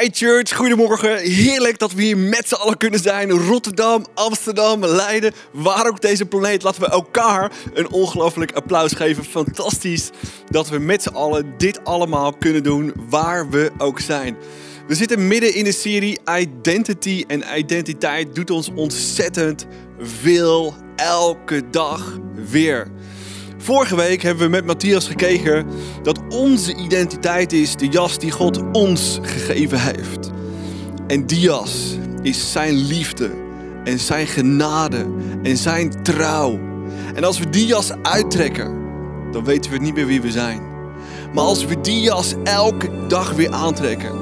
Hi church, goedemorgen. Heerlijk dat we hier met z'n allen kunnen zijn. Rotterdam, Amsterdam, Leiden, waar ook deze planeet. Laten we elkaar een ongelooflijk applaus geven. Fantastisch dat we met z'n allen dit allemaal kunnen doen, waar we ook zijn. We zitten midden in de serie Identity en identiteit doet ons ontzettend veel elke dag weer. Vorige week hebben we met Matthias gekeken dat onze identiteit is de jas die God ons gegeven heeft. En die jas is zijn liefde en zijn genade en zijn trouw. En als we die jas uittrekken, dan weten we niet meer wie we zijn. Maar als we die jas elke dag weer aantrekken,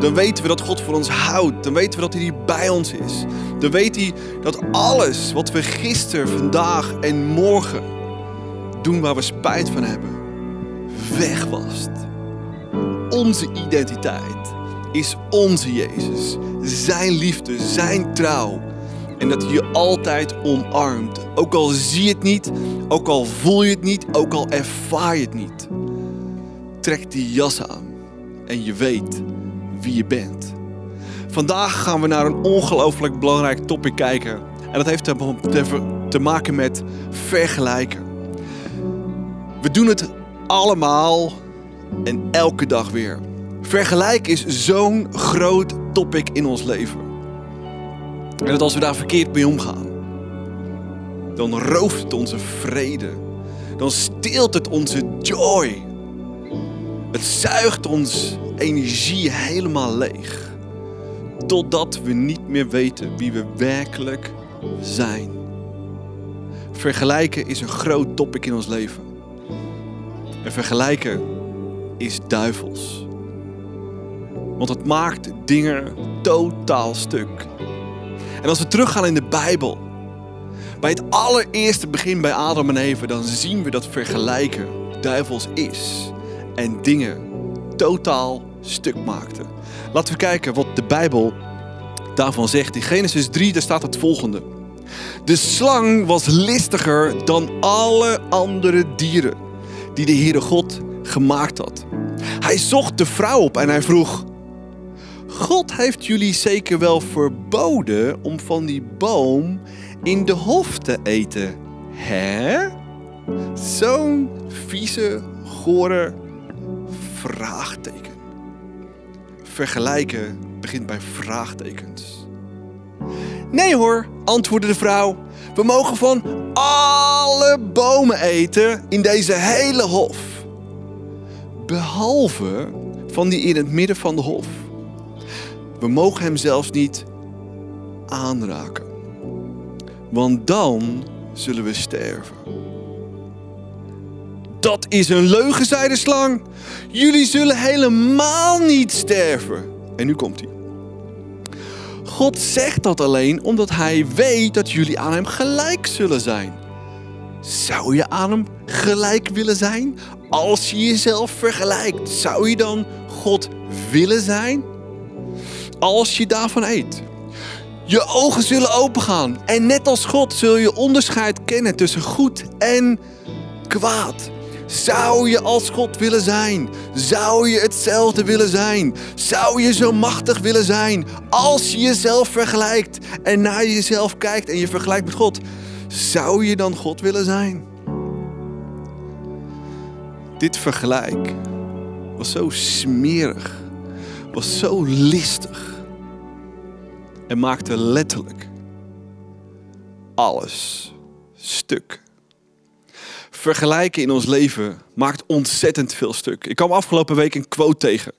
dan weten we dat God voor ons houdt. Dan weten we dat Hij bij ons is. Dan weet Hij dat alles wat we gisteren, vandaag en morgen doen waar we spijt van hebben, weg was. Onze identiteit is onze Jezus. Zijn liefde, zijn trouw. En dat hij je altijd omarmt. Ook al zie je het niet, ook al voel je het niet, ook al ervaar je het niet. Trek die jas aan en je weet wie je bent. Vandaag gaan we naar een ongelooflijk belangrijk topic kijken. En dat heeft te maken met vergelijken. We doen het allemaal en elke dag weer. Vergelijk is zo'n groot topic in ons leven. En dat als we daar verkeerd mee omgaan, dan rooft het onze vrede. Dan steelt het onze joy. Het zuigt ons energie helemaal leeg. Totdat we niet meer weten wie we werkelijk zijn. Vergelijken is een groot topic in ons leven. En vergelijken is duivels. Want het maakt dingen totaal stuk. En als we teruggaan in de Bijbel, bij het allereerste begin bij Adam en Eva, dan zien we dat vergelijken duivels is en dingen totaal stuk maakte. Laten we kijken wat de Bijbel daarvan zegt. In Genesis 3 daar staat het volgende. De slang was listiger dan alle andere dieren die de Heere God gemaakt had. Hij zocht de vrouw op en hij vroeg: God heeft jullie zeker wel verboden om van die boom in de hof te eten, hè? Zo'n vieze, gore vraagteken. Vergelijken begint bij vraagtekens. Nee hoor, antwoordde de vrouw. We mogen van alle bomen eten in deze hele hof. Behalve van die in het midden van de hof. We mogen hem zelfs niet aanraken. Want dan zullen we sterven. Dat is een leugen, zei de slang. Jullie zullen helemaal niet sterven. En nu komt hij. God zegt dat alleen omdat hij weet dat jullie aan hem gelijk zullen zijn. Zou je aan hem gelijk willen zijn? Als je jezelf vergelijkt, zou je dan God willen zijn? Als je daarvan eet. Je ogen zullen opengaan en net als God zul je onderscheid kennen tussen goed en kwaad. Zou je als God willen zijn? Zou je hetzelfde willen zijn? Zou je zo machtig willen zijn? Als je jezelf vergelijkt en naar jezelf kijkt en je vergelijkt met God, zou je dan God willen zijn? Dit vergelijk was zo smerig, was zo listig en maakte letterlijk alles stuk vergelijken in ons leven maakt ontzettend veel stuk. Ik kwam afgelopen week een quote tegen.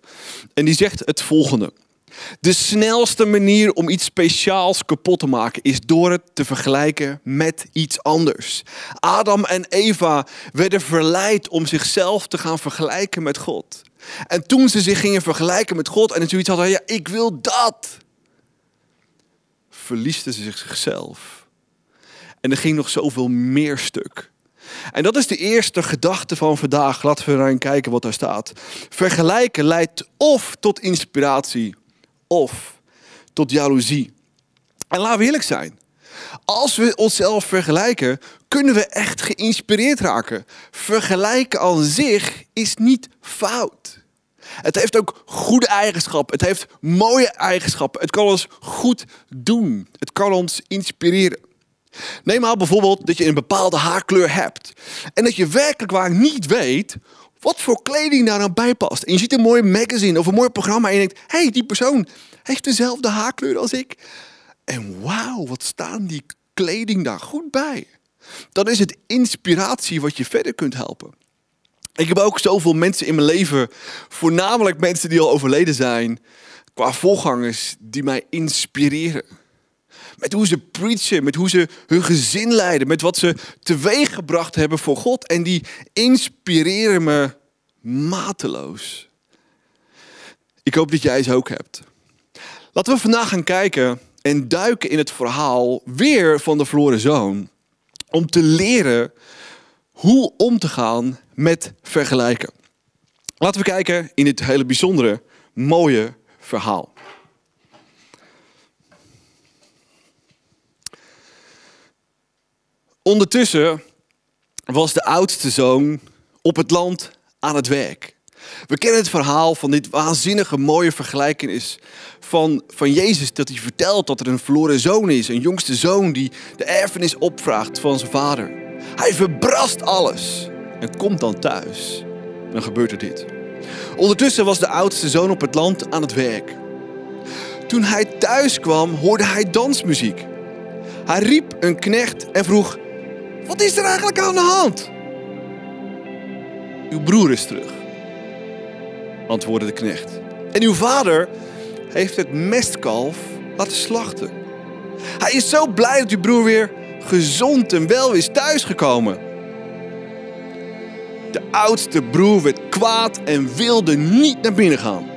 En die zegt het volgende. De snelste manier om iets speciaals kapot te maken is door het te vergelijken met iets anders. Adam en Eva werden verleid om zichzelf te gaan vergelijken met God. En toen ze zich gingen vergelijken met God en zoiets hadden, ja, ik wil dat, verliesten ze zichzelf. En er ging nog zoveel meer stuk. En dat is de eerste gedachte van vandaag. Laten we naar kijken wat daar staat. Vergelijken leidt of tot inspiratie of tot jaloezie. En laten we eerlijk zijn. Als we onszelf vergelijken, kunnen we echt geïnspireerd raken. Vergelijken aan zich is niet fout. Het heeft ook goede eigenschappen. Het heeft mooie eigenschappen. Het kan ons goed doen. Het kan ons inspireren. Neem maar bijvoorbeeld dat je een bepaalde haarkleur hebt. En dat je werkelijk waar niet weet wat voor kleding daar dan bij past. En je ziet een mooi magazine of een mooi programma en je denkt... hé, hey, die persoon heeft dezelfde haarkleur als ik. En wauw, wat staan die kleding daar goed bij. Dan is het inspiratie wat je verder kunt helpen. Ik heb ook zoveel mensen in mijn leven, voornamelijk mensen die al overleden zijn, qua voorgangers, die mij inspireren. Met hoe ze preachen, met hoe ze hun gezin leiden, met wat ze teweeggebracht hebben voor God. En die inspireren me mateloos. Ik hoop dat jij ze ook hebt. Laten we vandaag gaan kijken en duiken in het verhaal weer van de verloren zoon. Om te leren hoe om te gaan met vergelijken. Laten we kijken in dit hele bijzondere, mooie verhaal. Ondertussen was de oudste zoon op het land aan het werk. We kennen het verhaal van dit waanzinnige mooie vergelijkenis van, van Jezus. Dat hij vertelt dat er een verloren zoon is. Een jongste zoon die de erfenis opvraagt van zijn vader. Hij verbrast alles en komt dan thuis. Dan gebeurt er dit. Ondertussen was de oudste zoon op het land aan het werk. Toen hij thuis kwam, hoorde hij dansmuziek. Hij riep een knecht en vroeg: Wat is er eigenlijk aan de hand? Uw broer is terug, antwoordde de knecht. En uw vader heeft het mestkalf laten slachten. Hij is zo blij dat uw broer weer gezond en wel is thuisgekomen. De oudste broer werd kwaad en wilde niet naar binnen gaan.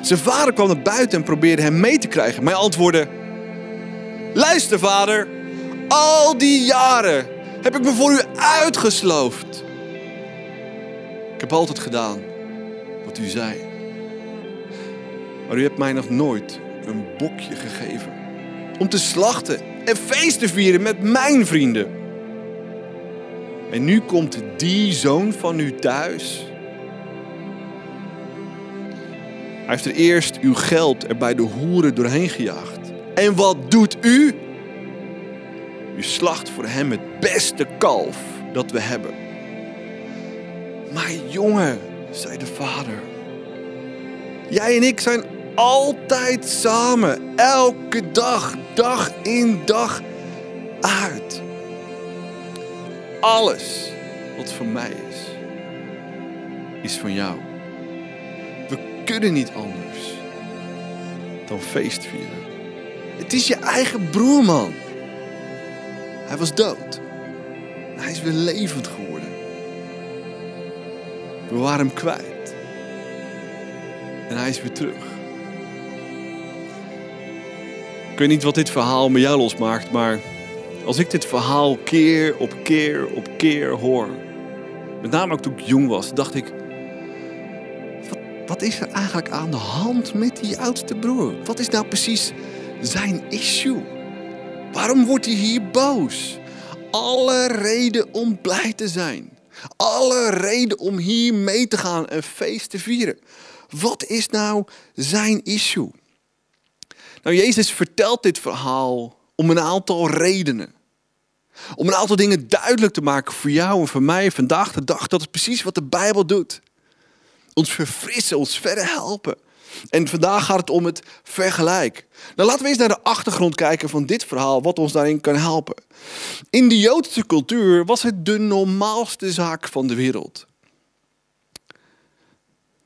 Zijn vader kwam naar buiten en probeerde hem mee te krijgen. Maar hij antwoordde: Luister, vader, al die jaren heb ik me voor u uitgesloofd. Ik heb altijd gedaan wat u zei. Maar u hebt mij nog nooit een bokje gegeven om te slachten en feest te vieren met mijn vrienden. En nu komt die zoon van u thuis. Hij heeft er eerst uw geld er bij de hoeren doorheen gejaagd. En wat doet u? U slacht voor hem het beste kalf dat we hebben. Maar jongen, zei de vader. Jij en ik zijn altijd samen. Elke dag, dag in dag uit. Alles wat van mij is, is van jou. We kunnen niet anders dan feest vieren. Het is je eigen broer, man. Hij was dood. Hij is weer levend geworden. We waren hem kwijt. En hij is weer terug. Ik weet niet wat dit verhaal met jou losmaakt, maar als ik dit verhaal keer op keer op keer hoor, met name ook toen ik jong was, dacht ik: wat, wat is er eigenlijk aan de hand met die oudste broer? Wat is nou precies zijn issue? Waarom wordt hij hier boos? Alle reden om blij te zijn. Alle reden om hier mee te gaan en feest te vieren. Wat is nou zijn issue? Nou, Jezus vertelt dit verhaal om een aantal redenen. Om een aantal dingen duidelijk te maken voor jou en voor mij vandaag de dag. Dat is precies wat de Bijbel doet. Ons verfrissen, ons verder helpen. En vandaag gaat het om het vergelijk. Nou, laten we eens naar de achtergrond kijken van dit verhaal, wat ons daarin kan helpen. In de Joodse cultuur was het de normaalste zaak van de wereld.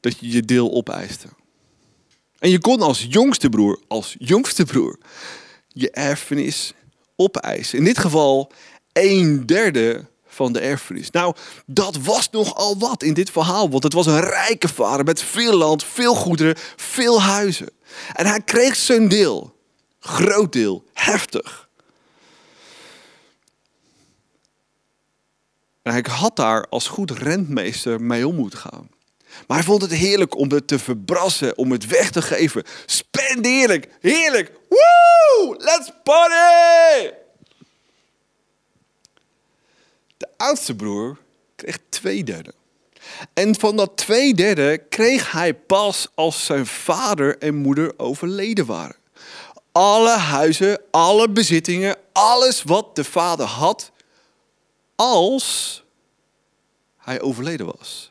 Dat je je deel opeiste. En je kon als jongste broer, als jongste broer, je erfenis opeisen. In dit geval een derde van de erfenis. Nou, dat was nogal wat in dit verhaal, want het was een rijke vader met veel land, veel goederen, veel huizen. En hij kreeg zijn deel, groot deel, heftig. En hij had daar als goed rentmeester mee om moeten gaan. Maar hij vond het heerlijk om het te verbrassen, om het weg te geven. Spendeerlijk, heerlijk. Woo! Let's party! De oudste broer kreeg twee derde. En van dat twee derde kreeg hij pas als zijn vader en moeder overleden waren. Alle huizen, alle bezittingen, alles wat de vader had, als hij overleden was.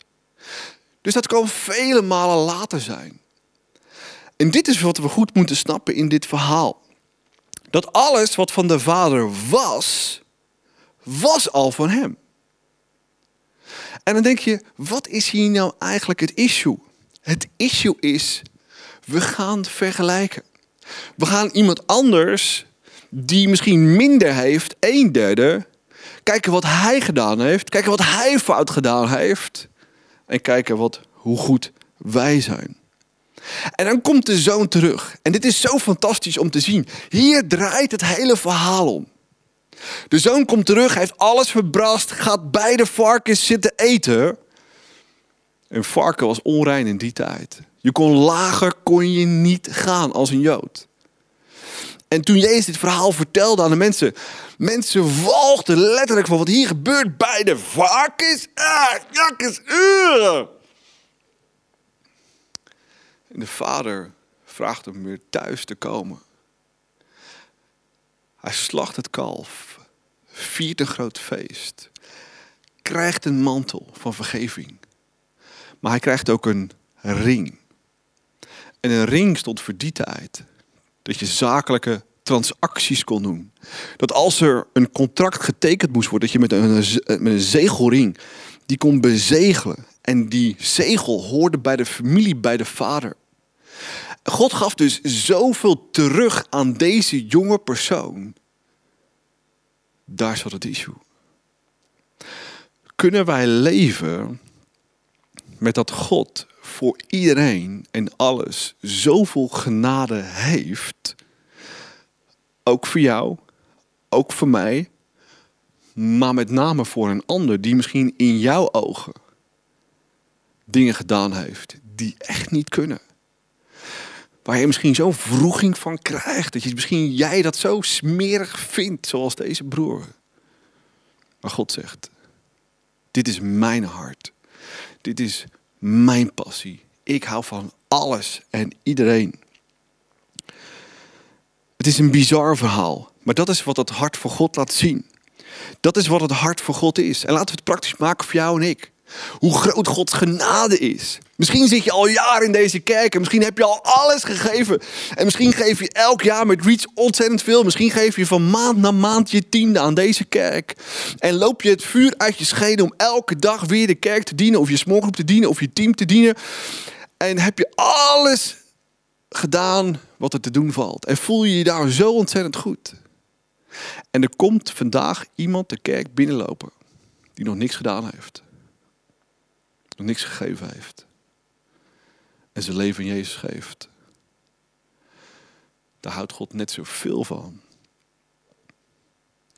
Dus dat kan vele malen later zijn. En dit is wat we goed moeten snappen in dit verhaal. Dat alles wat van de vader was, was al van hem. En dan denk je, wat is hier nou eigenlijk het issue? Het issue is, we gaan vergelijken. We gaan iemand anders, die misschien minder heeft, een derde, kijken wat hij gedaan heeft, kijken wat hij fout gedaan heeft en kijken wat, hoe goed wij zijn. En dan komt de zoon terug. En dit is zo fantastisch om te zien. Hier draait het hele verhaal om. De zoon komt terug, heeft alles verbrast, gaat bij de varkens zitten eten. Een varken was onrein in die tijd. Je kon lager kon je niet gaan als een Jood. En toen Jezus dit verhaal vertelde aan de mensen, mensen walgden letterlijk van wat hier gebeurt bij de varkens. Ah, jakkes, uh. En de vader vraagt hem weer thuis te komen. Hij slacht het kalf, viert een groot feest, krijgt een mantel van vergeving. Maar hij krijgt ook een ring. En een ring stond voor die tijd dat je zakelijke transacties kon doen. Dat als er een contract getekend moest worden, dat je met een, met een zegelring die kon bezegelen. En die zegel hoorde bij de familie, bij de vader. God gaf dus zoveel terug aan deze jonge persoon. Daar zat het issue. Kunnen wij leven met dat God voor iedereen en alles zoveel genade heeft, ook voor jou, ook voor mij, maar met name voor een ander die misschien in jouw ogen dingen gedaan heeft die echt niet kunnen. Waar je misschien zo'n vroeging van krijgt. Dat je misschien jij dat zo smerig vindt, zoals deze broer. Maar God zegt, dit is mijn hart. Dit is mijn passie. Ik hou van alles en iedereen. Het is een bizar verhaal, maar dat is wat het hart voor God laat zien. Dat is wat het hart voor God is. En laten we het praktisch maken voor jou en ik. Hoe groot Gods genade is. Misschien zit je al jaren in deze kerk en misschien heb je al alles gegeven. En misschien geef je elk jaar met Reach ontzettend veel. Misschien geef je van maand naar maand je tiende aan deze kerk. En loop je het vuur uit je scheden om elke dag weer de kerk te dienen. Of je smoorgroep te dienen of je team te dienen. En heb je alles gedaan wat er te doen valt. En voel je je daar zo ontzettend goed. En er komt vandaag iemand de kerk binnenlopen die nog niks gedaan heeft. Nog niks gegeven heeft. En zijn leven in Jezus geeft. Daar houdt God net zoveel van.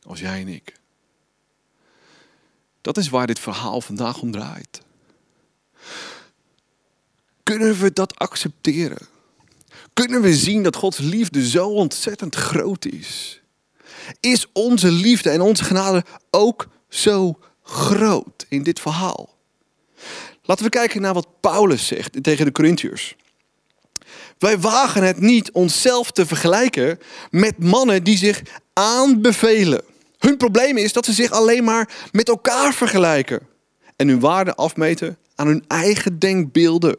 Als jij en ik. Dat is waar dit verhaal vandaag om draait. Kunnen we dat accepteren? Kunnen we zien dat Gods liefde zo ontzettend groot is? Is onze liefde en onze genade ook zo groot in dit verhaal? Laten we kijken naar wat Paulus zegt tegen de Corinthiërs. Wij wagen het niet onszelf te vergelijken met mannen die zich aanbevelen. Hun probleem is dat ze zich alleen maar met elkaar vergelijken en hun waarde afmeten aan hun eigen denkbeelden.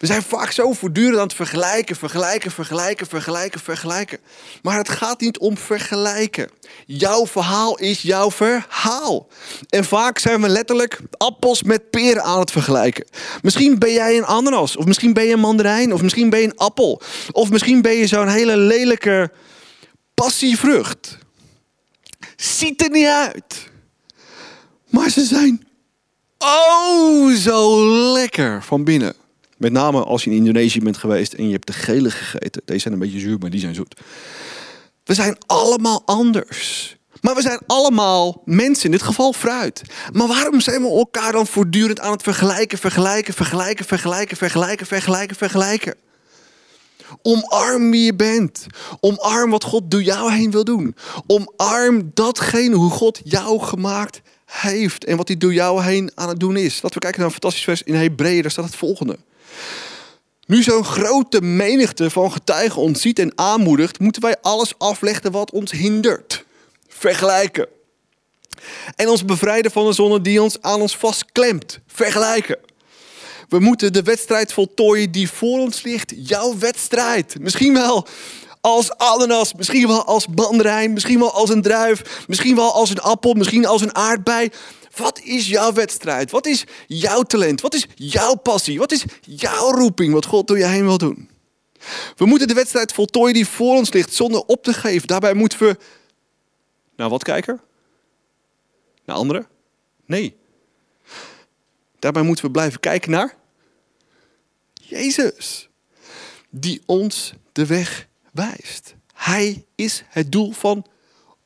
We zijn vaak zo voortdurend aan het vergelijken, vergelijken, vergelijken, vergelijken, vergelijken. Maar het gaat niet om vergelijken. Jouw verhaal is jouw verhaal. En vaak zijn we letterlijk appels met peren aan het vergelijken. Misschien ben jij een ananas, of misschien ben je een mandarijn, of misschien ben je een appel. Of misschien ben je zo'n hele lelijke passievrucht. Ziet er niet uit. Maar ze zijn oh zo lekker van binnen. Met name als je in Indonesië bent geweest en je hebt de gele gegeten. Deze zijn een beetje zuur, maar die zijn zoet. We zijn allemaal anders. Maar we zijn allemaal mensen, in dit geval fruit. Maar waarom zijn we elkaar dan voortdurend aan het vergelijken, vergelijken, vergelijken, vergelijken, vergelijken, vergelijken, vergelijken? Omarm wie je bent. Omarm wat God door jou heen wil doen. Omarm datgene hoe God jou gemaakt heeft en wat hij door jou heen aan het doen is. Laten we kijken naar een fantastisch vers in Hebreeën, daar staat het volgende. Nu zo'n grote menigte van getuigen ons ziet en aanmoedigt, moeten wij alles afleggen wat ons hindert. Vergelijken. En ons bevrijden van de zonne die ons aan ons vastklemt. Vergelijken. We moeten de wedstrijd voltooien die voor ons ligt. Jouw wedstrijd. Misschien wel als ananas, misschien wel als mandarijn, misschien wel als een druif, misschien wel als een appel, misschien als een aardbei. Wat is jouw wedstrijd? Wat is jouw talent? Wat is jouw passie? Wat is jouw roeping wat God door je heen wil doen? We moeten de wedstrijd voltooien die voor ons ligt zonder op te geven. Daarbij moeten we naar wat kijken? Naar anderen? Nee. Daarbij moeten we blijven kijken naar Jezus, die ons de weg wijst. Hij is het doel van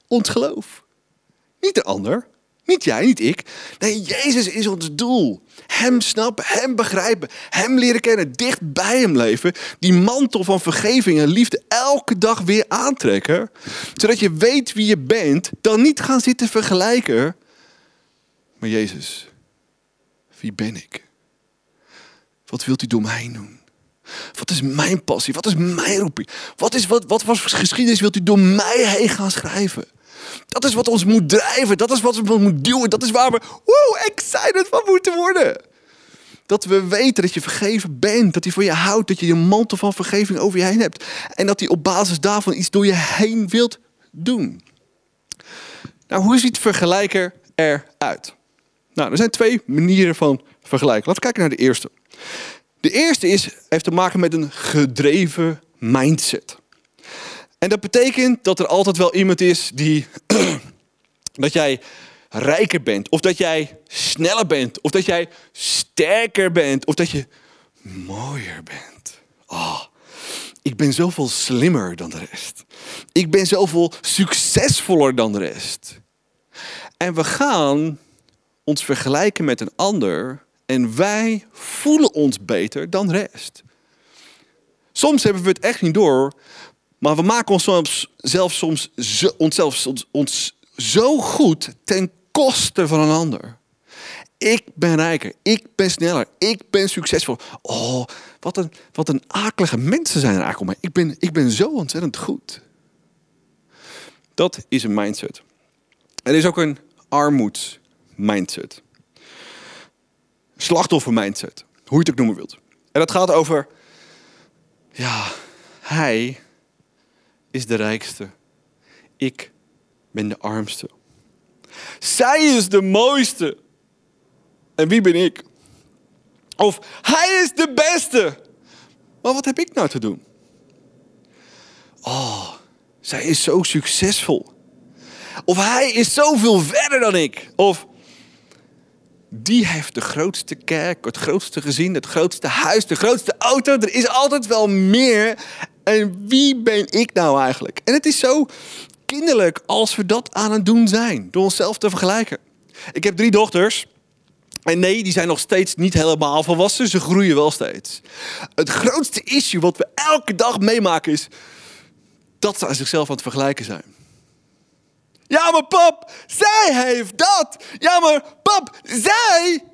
ons geloof. Niet de ander, niet jij, niet ik. Nee, Jezus is ons doel. Hem snappen, hem begrijpen, hem leren kennen, dicht bij hem leven. Die mantel van vergeving en liefde elke dag weer aantrekken. Zodat je weet wie je bent, dan niet gaan zitten vergelijken. Maar Jezus, wie ben ik? Wat wilt u door mij doen? Wat is mijn passie? Wat is mijn roeping? Wat, is, wat, wat voor geschiedenis wilt u door mij heen gaan schrijven? Dat is wat ons moet drijven. Dat is wat we moet duwen. Dat is waar we wow, excited van moeten worden. Dat we weten dat je vergeven bent. Dat hij van je houdt. Dat je een mantel van vergeving over je heen hebt. En dat hij op basis daarvan iets door je heen wilt doen. Nou, hoe ziet vergelijker eruit? Nou, er zijn twee manieren van vergelijken. Laten we kijken naar de eerste. De eerste is, heeft te maken met een gedreven mindset. En dat betekent dat er altijd wel iemand is die. dat jij rijker bent, of dat jij sneller bent, of dat jij sterker bent, of dat je mooier bent. Oh, ik ben zoveel slimmer dan de rest. Ik ben zoveel succesvoller dan de rest. En we gaan ons vergelijken met een ander en wij voelen ons beter dan de rest. Soms hebben we het echt niet door, maar we maken ons soms, zelf soms zo, onszelf ons, ons zo goed ten koste van een ander. Ik ben rijker, ik ben sneller, ik ben succesvol. Oh, wat een, wat een akelige mensen zijn er eigenlijk om mij. Ik ben, ik ben zo ontzettend goed. Dat is een mindset. Er is ook een armoedsmindset slachtoffer mindset. Hoe je het ook noemen wilt. En dat gaat over, ja, hij is de rijkste. Ik ben de armste. Zij is de mooiste. En wie ben ik? Of hij is de beste. Maar wat heb ik nou te doen? Oh, zij is zo succesvol. Of hij is zoveel verder dan ik. Of die heeft de grootste kerk, het grootste gezin, het grootste huis, de grootste auto. Er is altijd wel meer. En wie ben ik nou eigenlijk? En het is zo kinderlijk als we dat aan het doen zijn, door onszelf te vergelijken. Ik heb drie dochters. En nee, die zijn nog steeds niet helemaal volwassen. Ze groeien wel steeds. Het grootste issue wat we elke dag meemaken is dat ze aan zichzelf aan het vergelijken zijn. Ja, maar pap, zij heeft dat. Ja, maar pap, zij.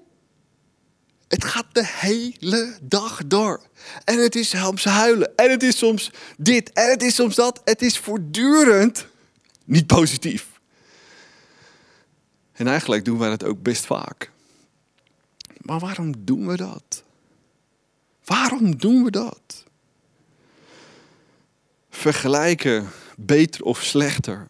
Het gaat de hele dag door. En het is soms huilen. En het is soms dit. En het is soms dat. Het is voortdurend niet positief. En eigenlijk doen wij dat ook best vaak. Maar waarom doen we dat? Waarom doen we dat? Vergelijken beter of slechter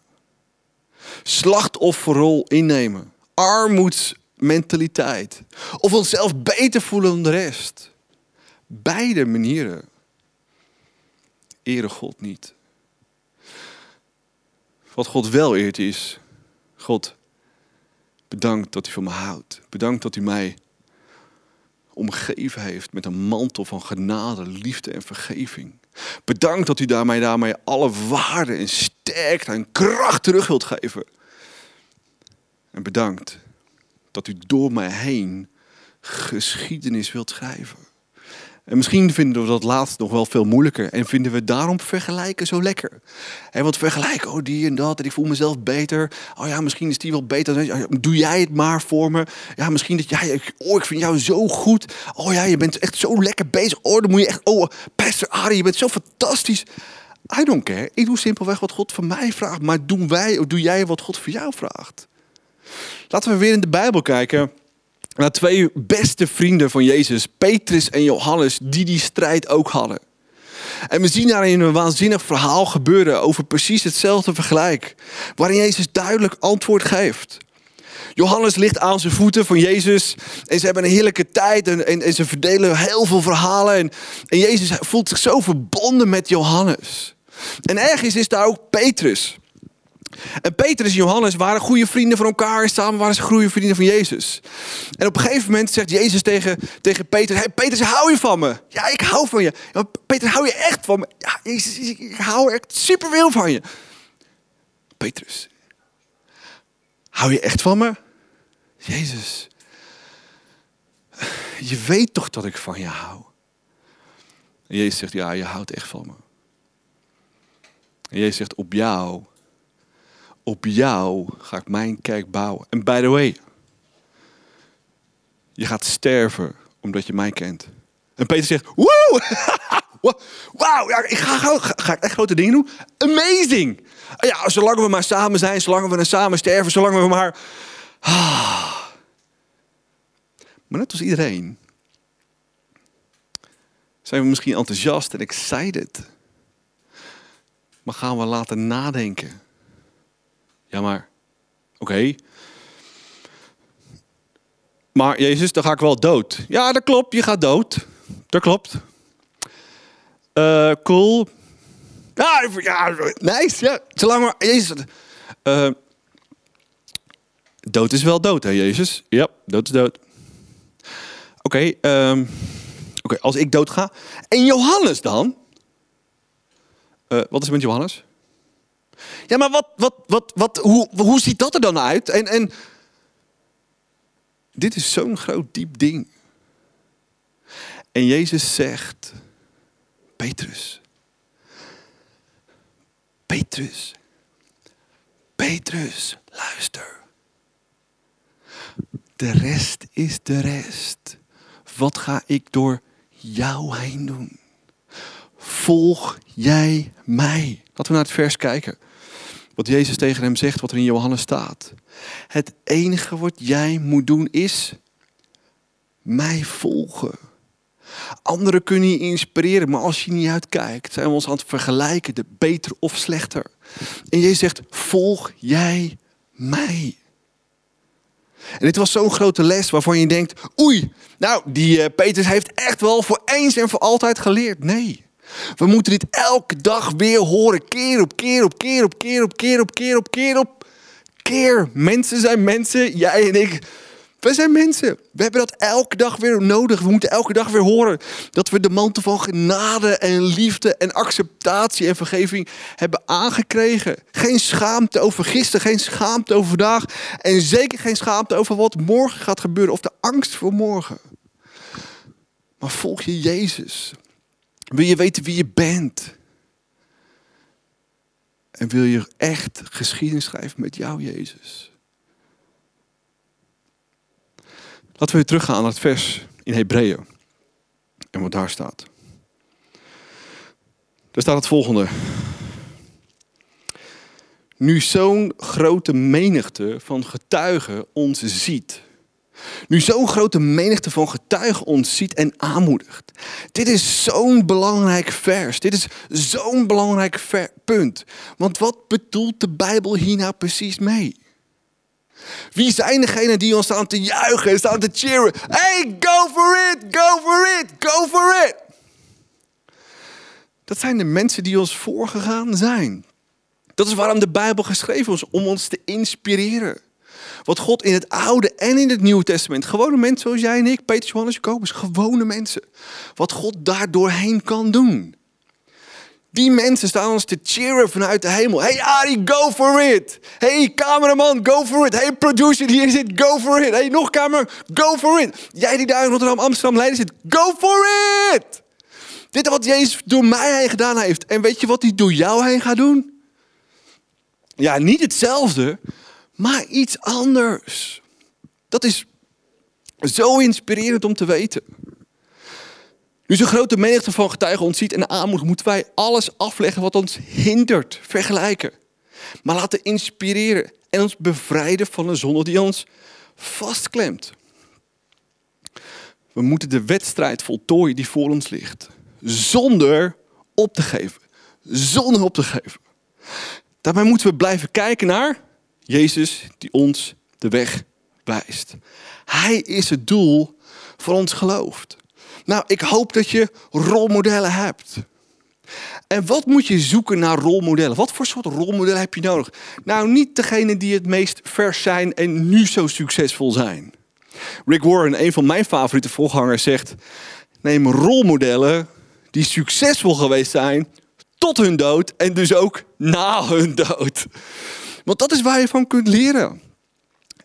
slachtofferrol innemen, armoedsmentaliteit of onszelf beter voelen dan de rest. Beide manieren eren God niet. Wat God wel eert is, God, bedankt dat u van me houdt. Bedankt dat u mij omgeven heeft met een mantel van genade, liefde en vergeving. Bedankt dat u daarmee, daarmee alle waarde en sterkte en kracht terug wilt geven. En bedankt dat u door mij heen geschiedenis wilt schrijven. En misschien vinden we dat laatst nog wel veel moeilijker. En vinden we daarom vergelijken zo lekker. En want vergelijken, oh die en dat, en ik voel mezelf beter. Oh ja, misschien is die wel beter. Doe jij het maar voor me. Ja, misschien dat jij, oh ik vind jou zo goed. Oh ja, je bent echt zo lekker bezig. Oh, dan moet je echt, oh Pastor Ari, je bent zo fantastisch. I don't care. Ik doe simpelweg wat God van mij vraagt. Maar doen wij, of doe jij wat God voor jou vraagt? Laten we weer in de Bijbel kijken naar twee beste vrienden van Jezus, Petrus en Johannes, die die strijd ook hadden. En we zien daarin een waanzinnig verhaal gebeuren over precies hetzelfde vergelijk, waarin Jezus duidelijk antwoord geeft. Johannes ligt aan zijn voeten van Jezus en ze hebben een heerlijke tijd en, en, ze verdelen heel veel verhalen. En, en Jezus voelt zich zo verbonden met Johannes. En ergens is daar ook Petrus. En Petrus en Johannes waren goede vrienden van elkaar. En samen waren ze goede vrienden van Jezus. En op een gegeven moment zegt Jezus tegen, tegen Petrus: Hey Petrus, hou je van me? Ja, ik hou van je. Petrus, hou je echt van me? Ja, Jezus, ik hou echt superveel van je. Petrus, hou je echt van me? Jezus, je weet toch dat ik van je hou? En Jezus zegt: Ja, je houdt echt van me. En Jezus zegt: Op jou op jou ga ik mijn kerk bouwen. En by the way, je gaat sterven omdat je mij kent. En Peter zegt, woe! Wauw, ja, ik ga, ga, echt grote dingen doen? Amazing! Ja, zolang we maar samen zijn, zolang we samen sterven, zolang we maar... Ah. Maar net als iedereen zijn we misschien enthousiast en excited. Maar gaan we laten nadenken ja, maar oké. Maar Jezus, dan ga ik wel dood. Ja, dat klopt, je gaat dood. Dat klopt. Uh, cool. Ja, ja, nice. Ja, zolang maar Jezus. Uh, dood is wel dood, hè, Jezus? Ja, dood is dood. Oké, um, okay, als ik dood ga. En Johannes dan? Uh, wat is er met Johannes? Ja, maar wat, wat, wat, wat, hoe, hoe ziet dat er dan uit? En, en dit is zo'n groot diep ding. En Jezus zegt, Petrus, Petrus, Petrus, luister. De rest is de rest. Wat ga ik door jou heen doen? Volg jij mij? Laten we naar het vers kijken. Wat Jezus tegen hem zegt, wat er in Johannes staat. Het enige wat jij moet doen is mij volgen. Anderen kunnen je inspireren, maar als je niet uitkijkt, zijn we ons aan het vergelijken, de beter of slechter. En Jezus zegt, volg jij mij. En dit was zo'n grote les waarvan je denkt, oei, nou, die uh, Petrus heeft echt wel voor eens en voor altijd geleerd. Nee. We moeten dit elke dag weer horen. Keer op keer op keer op keer op keer op keer op keer op keer. Mensen zijn mensen, jij en ik. We zijn mensen. We hebben dat elke dag weer nodig. We moeten elke dag weer horen dat we de mantel van genade en liefde en acceptatie en vergeving hebben aangekregen. Geen schaamte over gisteren, geen schaamte over vandaag en zeker geen schaamte over wat morgen gaat gebeuren of de angst voor morgen. Maar volg je Jezus. Wil je weten wie je bent? En wil je echt geschiedenis schrijven met jou, Jezus? Laten we weer teruggaan naar het vers in Hebreeën. En wat daar staat. Daar staat het volgende. Nu zo'n grote menigte van getuigen ons ziet nu zo'n grote menigte van getuigen ons ziet en aanmoedigt. Dit is zo'n belangrijk vers. Dit is zo'n belangrijk punt. Want wat bedoelt de Bijbel hier nou precies mee? Wie zijn degenen die ons staan te juichen en staan te cheeren? Hey, go for it, go for it, go for it. Dat zijn de mensen die ons voorgegaan zijn. Dat is waarom de Bijbel geschreven is, om ons te inspireren. Wat God in het Oude en in het Nieuwe Testament, gewone mensen zoals jij en ik, Peter, Johannes, Jacobus, gewone mensen. Wat God daar doorheen kan doen. Die mensen staan ons te cheeren vanuit de hemel. Hey Ari, go for it. Hey cameraman, go for it. Hey producer die hier zit, go for it. Hey nog camera, go for it. Jij die daar in Rotterdam, Amsterdam, Leiden zit, go for it. Dit is wat Jezus door mij heen gedaan heeft. En weet je wat hij door jou heen gaat doen? Ja, niet hetzelfde, maar iets anders. Dat is zo inspirerend om te weten. Nu zo'n grote menigte van getuigen ons ziet en aanmoedigt, moeten wij alles afleggen wat ons hindert, vergelijken. Maar laten inspireren en ons bevrijden van een zonde die ons vastklemt. We moeten de wedstrijd voltooien die voor ons ligt. Zonder op te geven. Zonder op te geven. Daarbij moeten we blijven kijken naar Jezus die ons de weg wijst. Hij is het doel van ons geloof. Nou, ik hoop dat je rolmodellen hebt. En wat moet je zoeken naar rolmodellen? Wat voor soort rolmodellen heb je nodig? Nou, niet degene die het meest vers zijn en nu zo succesvol zijn. Rick Warren, een van mijn favoriete voorgangers, zegt: neem rolmodellen die succesvol geweest zijn tot hun dood en dus ook na hun dood. Want dat is waar je van kunt leren.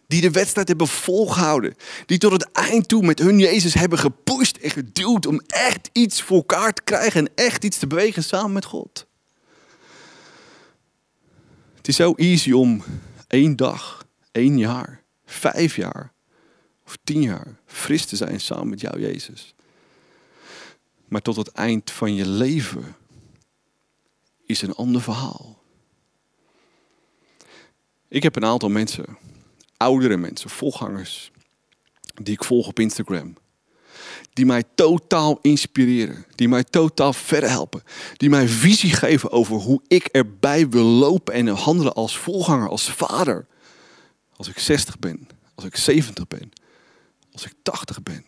Die de wedstrijd hebben volgehouden. Die tot het eind toe met hun Jezus hebben gepusht en geduwd om echt iets voor elkaar te krijgen en echt iets te bewegen samen met God. Het is zo easy om één dag, één jaar, vijf jaar of tien jaar fris te zijn samen met jou, Jezus. Maar tot het eind van je leven is een ander verhaal. Ik heb een aantal mensen oudere mensen, volgangers, die ik volg op Instagram. Die mij totaal inspireren. Die mij totaal verder helpen. Die mij visie geven over hoe ik erbij wil lopen en handelen als volganger, als vader. Als ik 60 ben, als ik 70 ben, als ik 80 ben.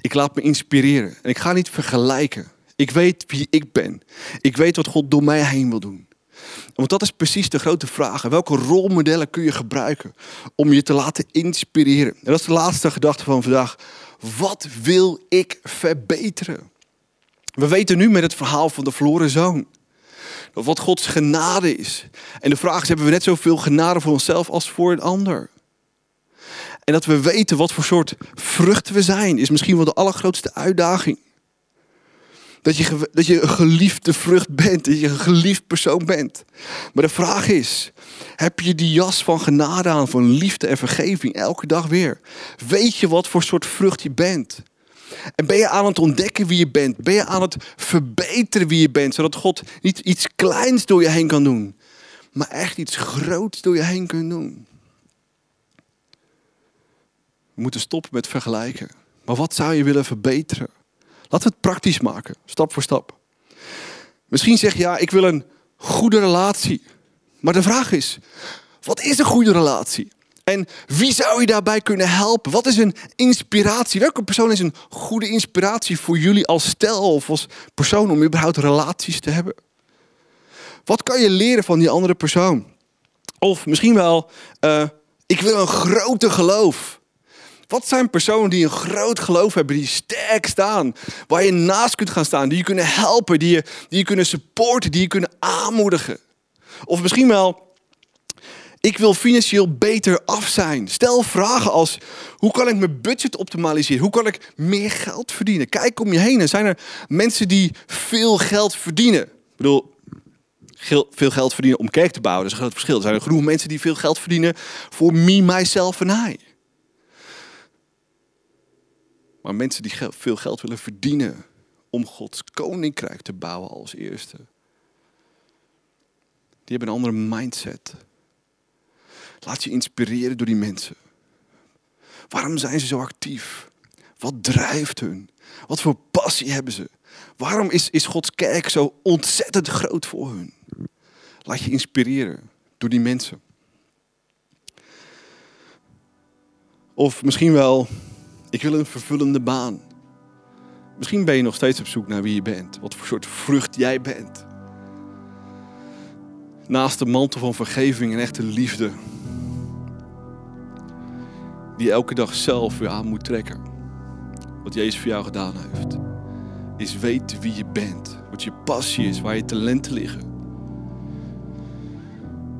Ik laat me inspireren en ik ga niet vergelijken. Ik weet wie ik ben. Ik weet wat God door mij heen wil doen. Want dat is precies de grote vraag. Welke rolmodellen kun je gebruiken om je te laten inspireren? En dat is de laatste gedachte van vandaag. Wat wil ik verbeteren? We weten nu met het verhaal van de verloren zoon. Dat wat Gods genade is. En de vraag is, hebben we net zoveel genade voor onszelf als voor een ander? En dat we weten wat voor soort vrucht we zijn, is misschien wel de allergrootste uitdaging. Dat je, dat je een geliefde vrucht bent. Dat je een geliefd persoon bent. Maar de vraag is: heb je die jas van genade aan, van liefde en vergeving elke dag weer? Weet je wat voor soort vrucht je bent? En ben je aan het ontdekken wie je bent? Ben je aan het verbeteren wie je bent? Zodat God niet iets kleins door je heen kan doen, maar echt iets groots door je heen kan doen. We moeten stoppen met vergelijken. Maar wat zou je willen verbeteren? Laten we het praktisch maken, stap voor stap. Misschien zeg je ja, ik wil een goede relatie. Maar de vraag is, wat is een goede relatie? En wie zou je daarbij kunnen helpen? Wat is een inspiratie? Welke persoon is een goede inspiratie voor jullie als stel of als persoon om überhaupt relaties te hebben? Wat kan je leren van die andere persoon? Of misschien wel, uh, ik wil een grote geloof. Wat zijn personen die een groot geloof hebben, die sterk staan, waar je naast kunt gaan staan, die je kunnen helpen, die je, die je kunnen supporten, die je kunnen aanmoedigen? Of misschien wel, ik wil financieel beter af zijn. Stel vragen als, hoe kan ik mijn budget optimaliseren? Hoe kan ik meer geld verdienen? Kijk om je heen. Er zijn er mensen die veel geld verdienen. Ik bedoel, veel geld verdienen om kerk te bouwen, dat is een groot verschil. Er zijn er genoeg mensen die veel geld verdienen voor me, myself en I. Maar mensen die veel geld willen verdienen om Gods koninkrijk te bouwen als eerste. Die hebben een andere mindset. Laat je inspireren door die mensen. Waarom zijn ze zo actief? Wat drijft hun? Wat voor passie hebben ze? Waarom is, is Gods kerk zo ontzettend groot voor hun? Laat je inspireren door die mensen. Of misschien wel ik wil een vervullende baan. Misschien ben je nog steeds op zoek naar wie je bent. Wat voor soort vrucht jij bent. Naast de mantel van vergeving en echte liefde. Die elke dag zelf weer aan moet trekken. Wat Jezus voor jou gedaan heeft. Is weten wie je bent. Wat je passie is, waar je talenten liggen.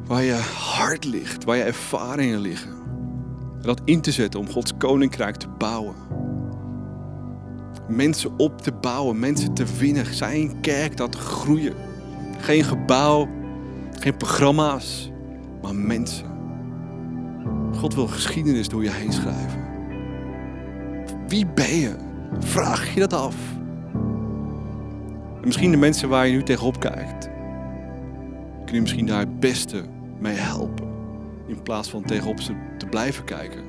Waar je hart ligt, waar je ervaringen liggen. En dat in te zetten om Gods koninkrijk te bouwen. Mensen op te bouwen, mensen te winnen. Zijn kerk dat groeien. Geen gebouw, geen programma's, maar mensen. God wil geschiedenis door je heen schrijven. Wie ben je? Vraag je dat af? En misschien de mensen waar je nu tegenop kijkt, kun je misschien daar het beste mee helpen. In plaats van tegenop ze te blijven kijken.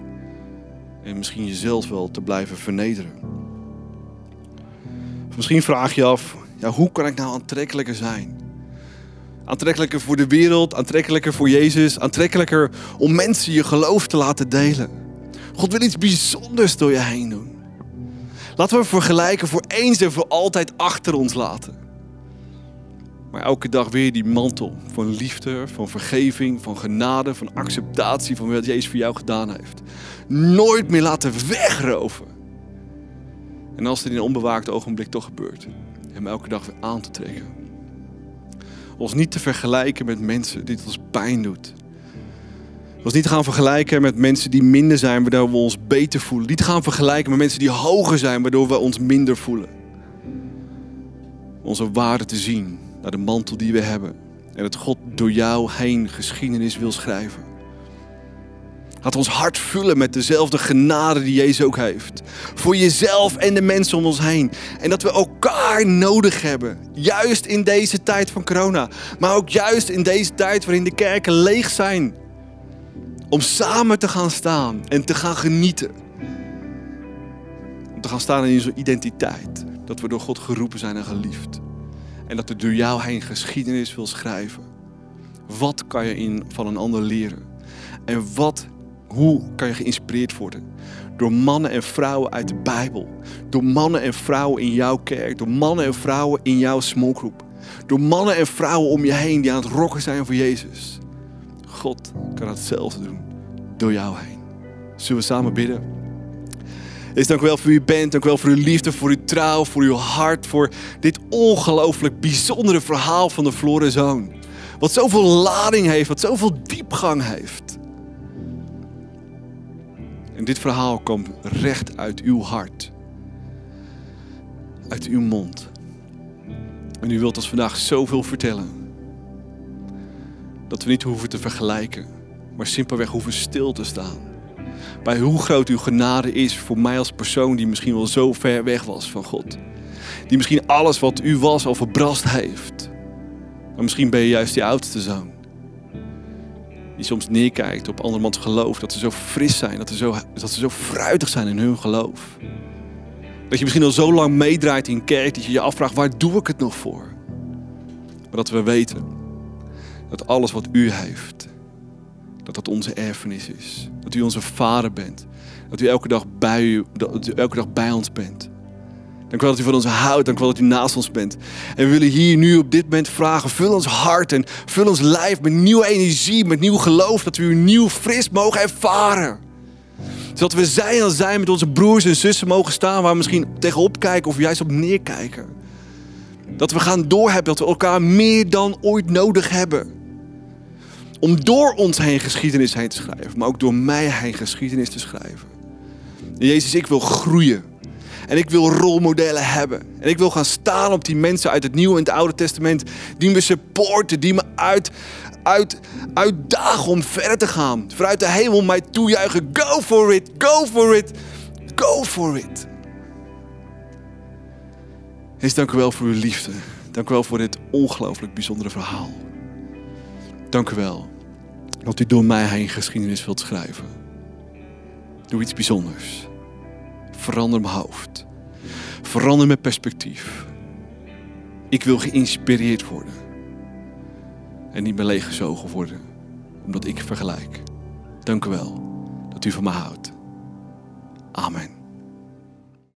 En misschien jezelf wel te blijven vernederen. Misschien vraag je af, ja, hoe kan ik nou aantrekkelijker zijn? Aantrekkelijker voor de wereld, aantrekkelijker voor Jezus, aantrekkelijker om mensen je geloof te laten delen. God wil iets bijzonders door je heen doen. Laten we vergelijken voor eens en voor altijd achter ons laten. Maar elke dag weer die mantel van liefde, van vergeving, van genade, van acceptatie van wat Jezus voor jou gedaan heeft. Nooit meer laten wegroven. En als het in een onbewaakt ogenblik toch gebeurt, hem elke dag weer aan te trekken. Ons niet te vergelijken met mensen die ons pijn doet. Ons niet gaan vergelijken met mensen die minder zijn, waardoor we ons beter voelen. Niet gaan vergelijken met mensen die hoger zijn, waardoor we ons minder voelen. Onze waarde te zien naar de mantel die we hebben. En dat God door jou heen geschiedenis wil schrijven. Laat ons hart vullen met dezelfde genade die Jezus ook heeft. Voor jezelf en de mensen om ons heen. En dat we elkaar nodig hebben. Juist in deze tijd van corona. Maar ook juist in deze tijd waarin de kerken leeg zijn. Om samen te gaan staan en te gaan genieten. Om te gaan staan in onze identiteit. Dat we door God geroepen zijn en geliefd. En dat er door jou heen geschiedenis wil schrijven. Wat kan je in, van een ander leren? En wat hoe kan je geïnspireerd worden? Door mannen en vrouwen uit de Bijbel. Door mannen en vrouwen in jouw kerk. Door mannen en vrouwen in jouw smallgroep. Door mannen en vrouwen om je heen die aan het rocken zijn voor Jezus. God kan hetzelfde doen. Door jou heen. Zullen we samen bidden? Is dank u wel voor u bent. Dank u wel voor uw liefde, voor uw trouw, voor uw hart. Voor dit ongelooflijk bijzondere verhaal van de verloren zoon. Wat zoveel lading heeft, wat zoveel diepgang heeft. En dit verhaal komt recht uit uw hart. Uit uw mond. En u wilt ons vandaag zoveel vertellen. Dat we niet hoeven te vergelijken. Maar simpelweg hoeven stil te staan. Bij hoe groot uw genade is voor mij als persoon die misschien wel zo ver weg was van God. Die misschien alles wat u was al verbrast heeft. Maar misschien ben je juist die oudste zoon die soms neerkijkt op andermans geloof. Dat ze zo fris zijn, dat ze zo, dat ze zo fruitig zijn in hun geloof. Dat je misschien al zo lang meedraait in kerk dat je je afvraagt, waar doe ik het nog voor? Maar dat we weten dat alles wat u heeft, dat dat onze erfenis is. Dat u onze vader bent. Dat u elke dag bij, u, elke dag bij ons bent. Dank u wel dat u van ons houdt. Dank u wel dat u naast ons bent. En we willen hier nu op dit moment vragen. Vul ons hart en vul ons lijf met nieuwe energie, met nieuw geloof. Dat we u nieuw fris mogen ervaren. Zodat we zij aan zij met onze broers en zussen mogen staan waar we misschien tegenop kijken of juist op neerkijken. Dat we gaan doorhebben dat we elkaar meer dan ooit nodig hebben. Om door ons heen geschiedenis heen te schrijven, maar ook door mij heen geschiedenis te schrijven. Jezus, ik wil groeien. En ik wil rolmodellen hebben. En ik wil gaan staan op die mensen uit het Nieuwe en het Oude Testament. Die me supporten, die me uit, uit, uitdagen om verder te gaan. Vanuit de hemel mij toejuichen. Go for it, go for it, go for it. Heer, dank u wel voor uw liefde. Dank u wel voor dit ongelooflijk bijzondere verhaal. Dank u wel dat u door mij heen geschiedenis wilt schrijven. Doe iets bijzonders. Verander mijn hoofd. Verander mijn perspectief. Ik wil geïnspireerd worden. En niet meer leeggezogen worden. Omdat ik vergelijk. Dank u wel dat u van me houdt. Amen.